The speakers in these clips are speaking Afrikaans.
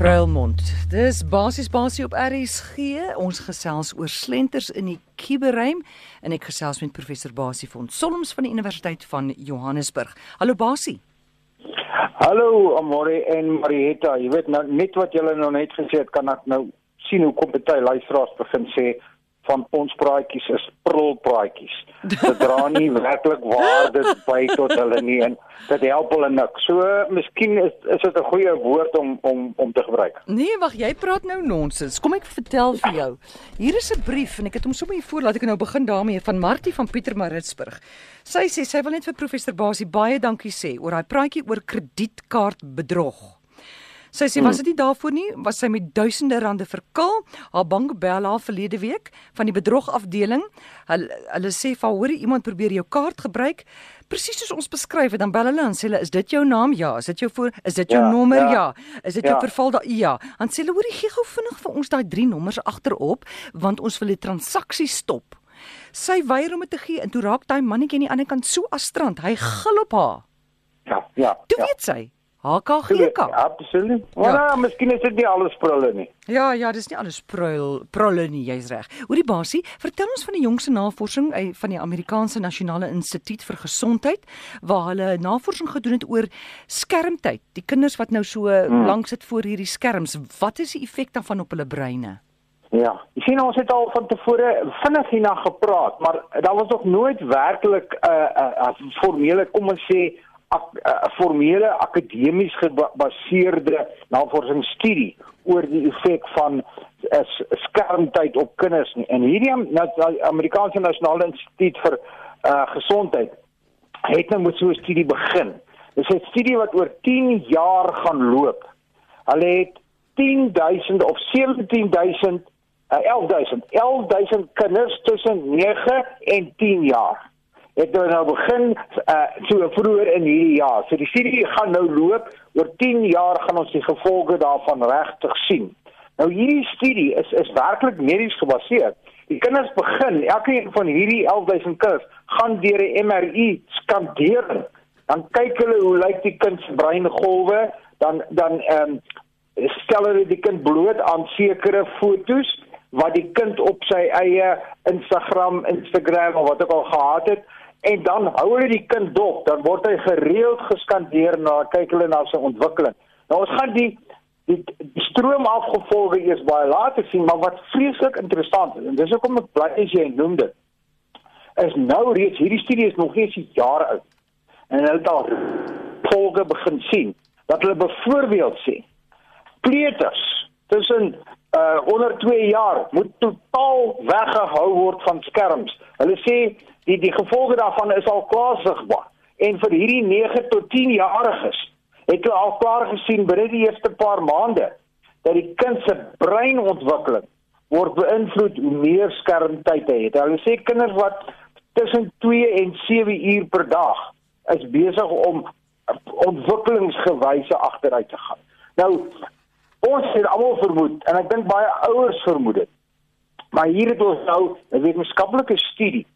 Pruilmond. Dis basies basie op RSG. Ons gesels oor slenters in die kuberruim en ek gesels met professor Basie van Solms van die Universiteit van Johannesburg. Hallo Basie. Hallo Amore en Marietta. Jy weet nou net wat julle nou net gesê het, kan ek nou sien hoe kom baie luisteraars begin sê van ons praatjies is prulpraatjies. Dit dra nie werklik waarde by tot hulle nie en dit help hulle niks. So miskien is is dit 'n goeie woord om om om te gebruik. Nee, wag, jy praat nou nonsens. Kom ek vertel vir jou. Hier is 'n brief en ek het hom sommer hier voor, laat ek nou begin daarmee van Martie van Pietermaritzburg. Sy sê sy wil net vir professor Basie baie dankie sê oor daai praatjie oor kredietkaartbedrog. Sy sê was dit nie daarvoor nie, was sy met duisende rande verkil. Haar bank bel haar verlede week van die bedrogafdeling. Hulle hulle sê vir hoor iemand probeer jou kaart gebruik. Presies soos ons beskryf het, dan bel hulle en sê hulle is dit jou naam? Ja, is dit jou voor? Is dit jou Ja, nommer? Ja. ja. Is dit jou Ja. verval daar? Ja. Dan sê hulle hoor gee gou vinnig vir ons daai drie nommers agterop want ons wil die transaksie stop. Sy weier om dit te gee en toe raak daai mannetjie aan die ander kant so astrand. Hy gil op haar. Ja, ja. Toe ja. weet sy. HKGK. Absoluut. Maar ja. miskien is dit nie alles prulle nie. Ja, ja, dis nie alles pruil prulle nie, jy's reg. Hoorie Basie, vertel ons van die jongste navorsing eh, van die Amerikaanse Nasionale Instituut vir Gesondheid waar hulle navorsing gedoen het oor skermtyd. Die kinders wat nou so hmm. lank sit voor hierdie skerms, wat is die effek daarvan op hulle breine? Ja. Jy sien ons het al van tevore vinnig hierna gepraat, maar daar was nog nooit werklik 'n uh, uh, formele kom ons sê 'n uh, formele akademies gebaseerde navorsingsstudie oor die effek van uh, skermtyd op kinders nie. En hierdie nou, Amerikaanse Nasionale Instituut vir uh, Gesondheid het nou met so 'n studie begin. Dis 'n studie wat oor 10 jaar gaan loop. Hulle het 10000 of 17000 uh, 11000 11000 kinders tussen 9 en 10 jaar het nou, nou begin uh, so vroeër in hierdie jaar. So die studie gaan nou loop oor 10 jaar gaan ons die gevolge daarvan regtig sien. Nou hierdie studie is is werklik medies gebaseer. Die kinders begin, elkeen van hierdie 11000 kinders gaan deur 'n MRI skandering. Dan kyk hulle hoe lyk die kind se breingolwe, dan dan ehm um, stel hulle die kind bloot aan sekere fotos wat die kind op sy eie Instagram, Instagram of wat ook al gehad het en dan hou hulle die kind dop, dan word hy gereeld geskandeer na kyk hulle na sy ontwikkeling. Nou ons gaan die die, die stroom afgevolge eers baie later sien, maar wat vreeslik interessant is en dis hoekom ek bly as jy noem dit is nou reeds hierdie studie is nog nie eens 'n jaar oud en hulle het al volge begin sien dat hulle byvoorbeeld sê kleuters tussen uh onder 2 jaar moet totaal weggehou word van skerms. Hulle sê die die gevolge daarvan is al klaar sigbaar. En vir hierdie 9 tot 10 jariges het hulle al klaar gesien binne die eerste paar maande dat die kind se breinontwikkeling word beïnvloed hoe meer skermtyd hy het. Hulle sê kinders wat tussen 2 en 7 uur per dag is besig om ontwikkelingsgewyse agteruit te gaan. Nou ons het almal vermoed en ek dink baie ouers vermoed dit. Maar hier het ons nou 'n wetenskaplike studie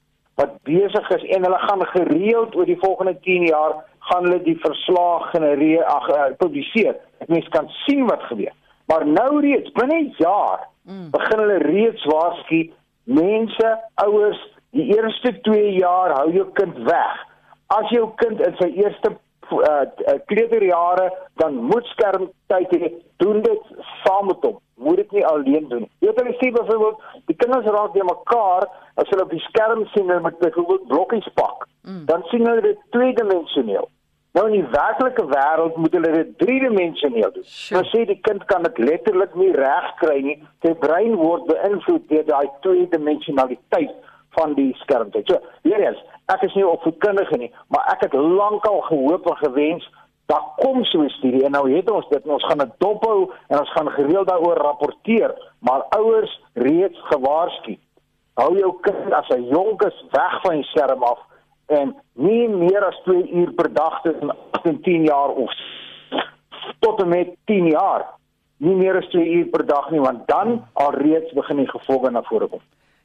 wat besig is en hulle gaan gereeld oor die volgende 10 jaar gaan hulle die verslae genereer ag uh, publiseer. Mense kan sien wat gebeur. Maar nou reeds binne 'n jaar mm. begin hulle reeds waarsku mense, ouers, die eerste 2 jaar hou jou kind weg. As jou kind in sy eerste uh, kleuterjare dan moet skermtyd hê doen dit saam met hom. Moet dit nie alleen doen. Jy weet hulle sê byvoorbeeld die kinders raak by mekaar as hulle op die skerm sien hulle met byvoorbeeld blokkies pak. Mm. dan sien hulle dit tweedimensioneel. Nou in die werklike wêreld moet hulle dit driedimensioneel doen. Sure. nou sê die kind kan dit letterlik nie reg kry nie. Sy brein word beïnvloed deur daai tweedimensionaliteit van die skermtyd. So, weer eens, ek is nie opvoedkundige nie, maar ek het lankal gehoop en gewens dat kom so 'n studie en nou het ons dit en ons gaan dit dophou en ons gaan gereeld daaroor rapporteer, maar ouers reeds gewaarsku. Hou jou kind as hy jonk is weg van die skerm af en nie meer as 2 uur per dag tussen 8 en 10 jaar of tot en met 10 jaar. Nie meer as 2 uur per dag nie, want dan alreeds begin die gevolge na vore kom.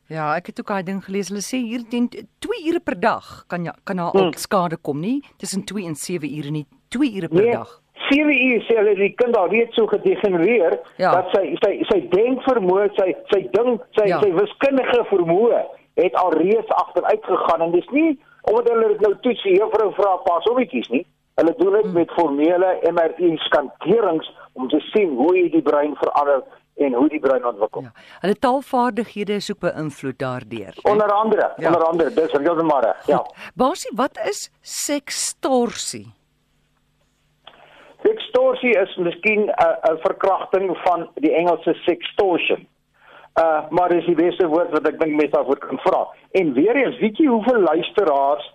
Ja, ek het ook daai ding gelees. Hulle sê hier teen 2 ure per dag kan ja kan daar hmm. skade kom nie tussen 2 en 7 ure nie, 2 ure per nee, dag. 7 uur sê hulle die kind daar weet so gedegenereer Ja. dat sy sy sy denkvermoë, sy sy ding, sy Ja. sy wiskundige vermoë het al reeds agteruit gegaan en dis nie omdat hulle dit nou toets die juffrou vra pas hommetjies nie. Hulle doen dit met formele MRI skanderings om te sien hoe jy die brein verander en hoe die brein ontwikkel. Ja. Hulle taalvaardighede is ook beïnvloed daardeur. Onder andere, Ja. onder andere, dis heeltemal reg. Ja. Basie, wat is sekstorsie? Sextorsie is miskien 'n uh, 'n verkrachting van die Engelse sextortion. Uh maar dis die beste woord wat ek dink mense daarvoor kan vra. En weer eens, weet jy hoeveel luisteraars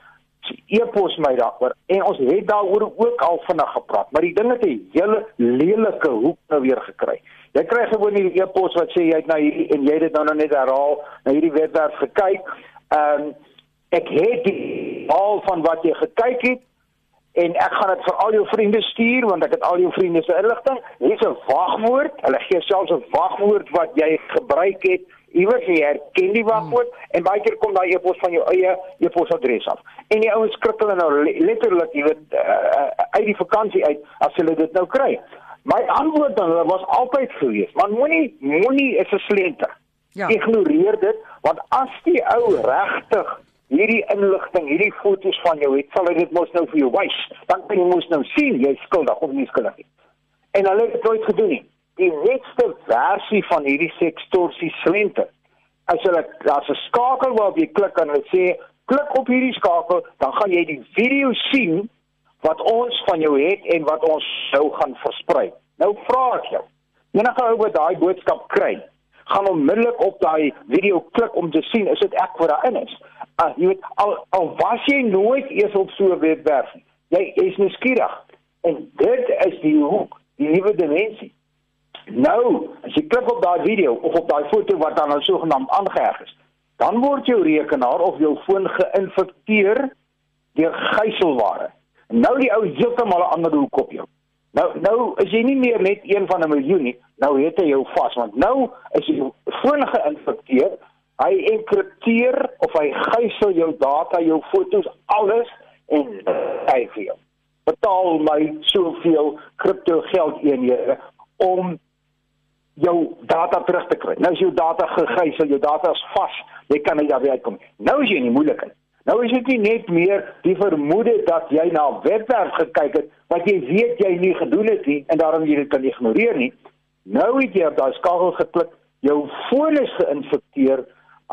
e-pos my daaroor en ons het daaroor ook al vinnig gepraat, maar die ding het 'n hele lelike hoek nou weer gekry. Jy kry gewoon hierdie e-pos wat sê jy het nou hierdie en jy het dit nou nog net herhaal, na hierdie webwerf gekyk. Ehm um, ek het die al van wat jy gekyk het en ek gaan dit vir al jou vriende stuur want ek het al jou vriende se inligting. Hier's 'n wagwoord. Hulle gee selfs 'n wagwoord wat jy gebruik het. Iewers jy herken die wagwoord hmm. en baie keer kom daai e-pos van jou eie e-posadres af. En die ouens skrikkel nou le- letterlik, jy weet, uh, uit die vakansie uit as hulle dit nou kry. My antwoord aan hulle was altyd gewees, man moenie moenie is 'n slenter. Ja. Ignoreer dit want as die ou regtig hierdie inligting, hierdie foto's van jou het, sal hy dit mos nou vir jou wys. Dan kan jy mos nou sien jy's skuldig of nie skuldig nie. En hulle het dit nooit gedoen nie. Die netste versie van hierdie sextorsie slenter. As hulle daar's 'n skakel waarop jy klik en hulle sê klik op hierdie skakel, dan gaan jy die video sien wat ons van jou het en wat ons sou gaan versprei. Nou vra ek jou. Enige ou wat daai boodskap kry, gaan onmiddellik op daai video klik om te sien is dit ek wat daarin is. Uh, jy weet al al was jy nooit eers op so 'n webwerf nie. Jy jy's nuuskierig. En dit is die hoek, die nuwe dimensie. Nou, as jy klik op daai video of op daai foto wat dan nou sogenaamd aangeheg is, dan word jou rekenaar of jou foon geïnfekteer deur gijselware. Nou die ou heeltemal 'n ander hoek op jou. Nou nou is jy nie meer net een van 'n miljoen nie. Nou het hy jou vas want nou is jou foon geïnfekteer. Hy enkripteer of hy gijsel jou data, jou foto's, alles en hy vir jou. Betaal my soveel kripto geld eenhede om jou data terug te kry. Nou is jou data gegijsel, jou data is vas. Jy kan nie daar weer uitkom nie. Nou is jy in die moeilikheid. Nou is dit nie net meer die vermoede dat jy na 'n webwerf gekyk het wat jy weet jy nie gedoen het nie en daarom jy dit kan ignoreer nie. Nou het jy op daai skakel geklik, jou foon is geïnfekteer,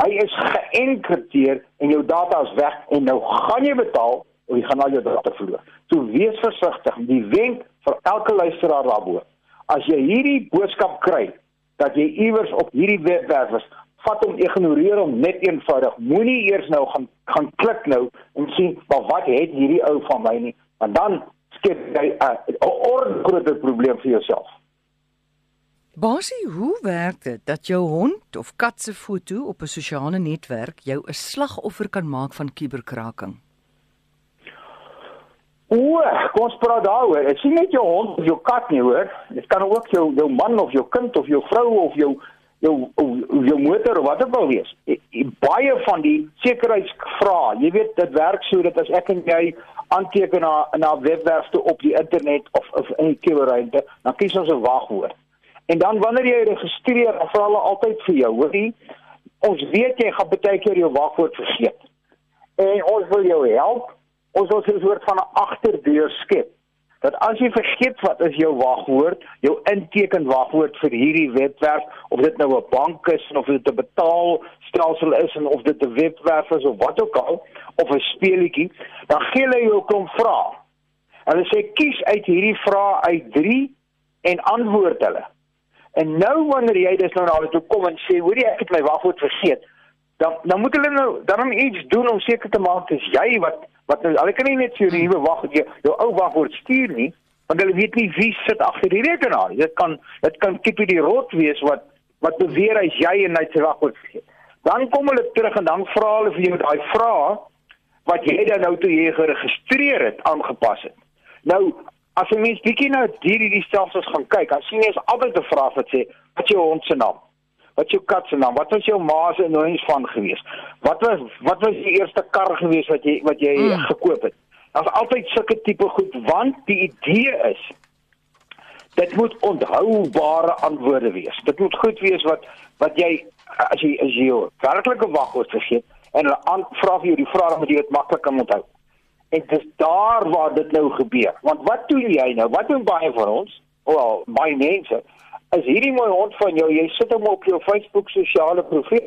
hy is geënkripteer en jou data is weg en nou gaan jy betaal of jy gaan al jou data verloor. So wees versigtig. Die wenk vir elke luisteraar daarbo. As jy hierdie boodskap kry dat jy iewers op hierdie webwerf is, vat hom ignoreer hom net eenvoudig. Moenie eers nou gaan gaan klik nou en sien maar wat het hierdie ou van my nie, want dan skep jy 'n orde groter probleem vir jouself. Basie, hoe werk dit dat jou hond of kat se foto op 'n sosiale netwerk jou 'n slagoffer kan maak van kuberkraking? O, kom ons praat daaroor. Dit nie net jou hond of jou kat nie, hoor. Dit kan ook jou jou man of jou kind of jou vrou of jou jou jou, motor of wat ook al wees. E, e, baie van die sekuriteitsvrae, jy weet dit werk so dat as ek en jy aanteken na na webwerf toe op die internet of, of in die kuberruimte, dan kies ons 'n wagwoord. En dan wanneer jy registreer, vra hulle altyd vir jou, hoorie, ons weet jy gaan baie keer jou wagwoord vergeet. En ons wil jou help. Ons wil 'n soort van 'n agterdeur skep dat as jy vergeet wat is jou wagwoord, jou inteken wagwoord vir hierdie webwerf of dit nou 'n bank is of dit 'n betaalstelsel is en of dit 'n webwerf is of wat ook al of 'n speletjie, dan gee hulle jou 'n klomp vrae. Hulle sê kies uit hierdie vrae uit 3 en antwoord hulle. En nou wanneer jy dis nou na hulle toe kom en sê, "Hoorie, ek het my wagwoord vergeet." Dan dan moet hulle nou dan iets doen om seker te maak dis jy wat wat nou hulle kan nie net vir jou nuwe wagwoord jou, jou ou wagwoord stuur nie, want hulle weet nie wie sit agter die rekenaar. Dit kan dit kan tipe die rot wees wat wat beweer hy's jy en hy sy wagwoord vergeet. Dan kom hulle terug en dan vra hulle vir jou daai vrae wat jy dan nou toe jy geregistreer het aangepas het. Nou as 'n mens bietjie nou hierdie stelsels gaan kyk, dan sien jy is altyd 'n vraag wat sê wat jou hond se naam Wat jou kat se naam? Wat was jou ma se nooiens van gewees? Wat was wat was die eerste kar gewees wat jy wat jy mm. gekoop het? Daar's altyd sulke tipe goed want die idee is dit moet onthoubare antwoorde wees. Dit moet goed wees wat wat jy as jy as jy jou werklike wagwoord vergeet en hulle vra vir jou die vraag moet jy dit maklik kan onthou. En dis daar waar dit nou gebeur. Want wat doen jy nou? Wat doen baie van ons? Wel, baie mense is hierdie mooi hond van jou. Jy sit hom op jou Facebook sosiale profiel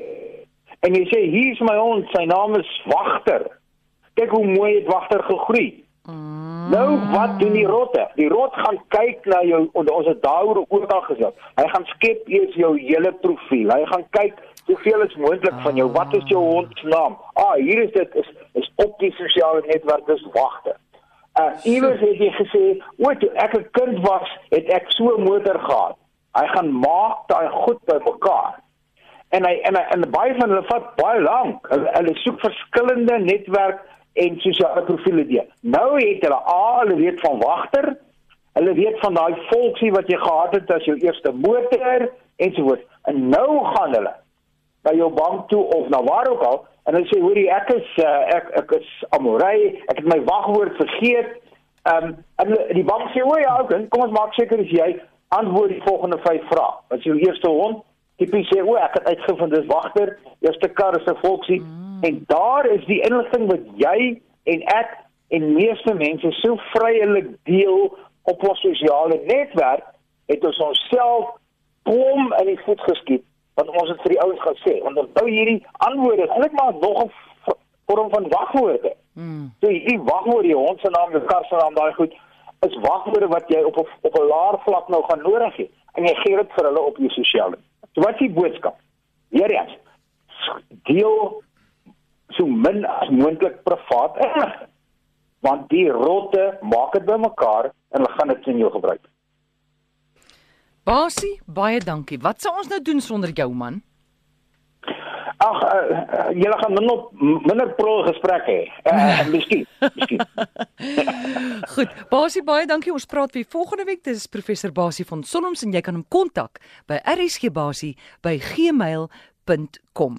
en jy sê hier's my hond, sy naam is Wagter. Kyk hoe mooi het Wagter gegroei. Mm. Nou wat doen die rotte? Die rot gaan kyk na jou ons het daaroor ook al gesê. Hy gaan skep eers jou hele profiel. Hy gaan kyk hoeveel is moontlik van jou. Wat is jou hond se naam? Ah, hier is dit is is op die sosiale netwerk dis Wagter. Uh iewers het jy gesê, "O, toe ek 'n kind was, het ek so 'n motor gehad." Hy gaan maak daai goed by mekaar en hy en hy, en baie van hulle vat baie lank. Hulle, hulle soek verskillende netwerk en sosiale profile deur. Nou het hulle al weet van wagter. Hulle weet van daai volksie wat jy gehad het as jou eerste motor ensovoorts. En nou gaan hulle by jou bank toe of na waar ook al en hulle sê hoorie ek is uh, ek ek is Amorey, ek het my wagwoord vergeet. Ehm um, en die bank sê o ja, okay, kom ons maak seker as jy antwoord die volgende vyf vrae. Wat is jou eerste hond? tipies sê o, ek het uitgevind dis wagter, eerste kar is 'n volksie mm. en daar is die inligting wat jy en ek en meeste mense so vrylik deel op ons sosiale netwerk, het ons onsself kom in die voet geskiet want ons het vir die ouens gesê, want onthou hierdie antwoorde, eintlik maar nog 'n vorm van wagwoorde. Mm. So hierdie wagwoorde, die hond se naam, die kar se naam, daai goed is wagwoorde wat jy op op, 'n laer vlak nou gaan nodig hê en jy gee dit vir hulle op jou sosiale So wat is die boodskap? Weereens deel so min as moontlik privaat inligting. Want die rotte maak dit bymekaar en hulle gaan dit in jou gebruik. Basie, baie dankie. Wat sou ons nou doen sonder jou man? Ag, uh, uh, julle gaan minder minder pro gesprekke hê. Uh, miskien, miskien. Goed, Basie baie dankie. Ons praat weer volgende week. Dis professor Basie van Sonnoms en jy kan hom kontak by rsgbasie@gmail.com.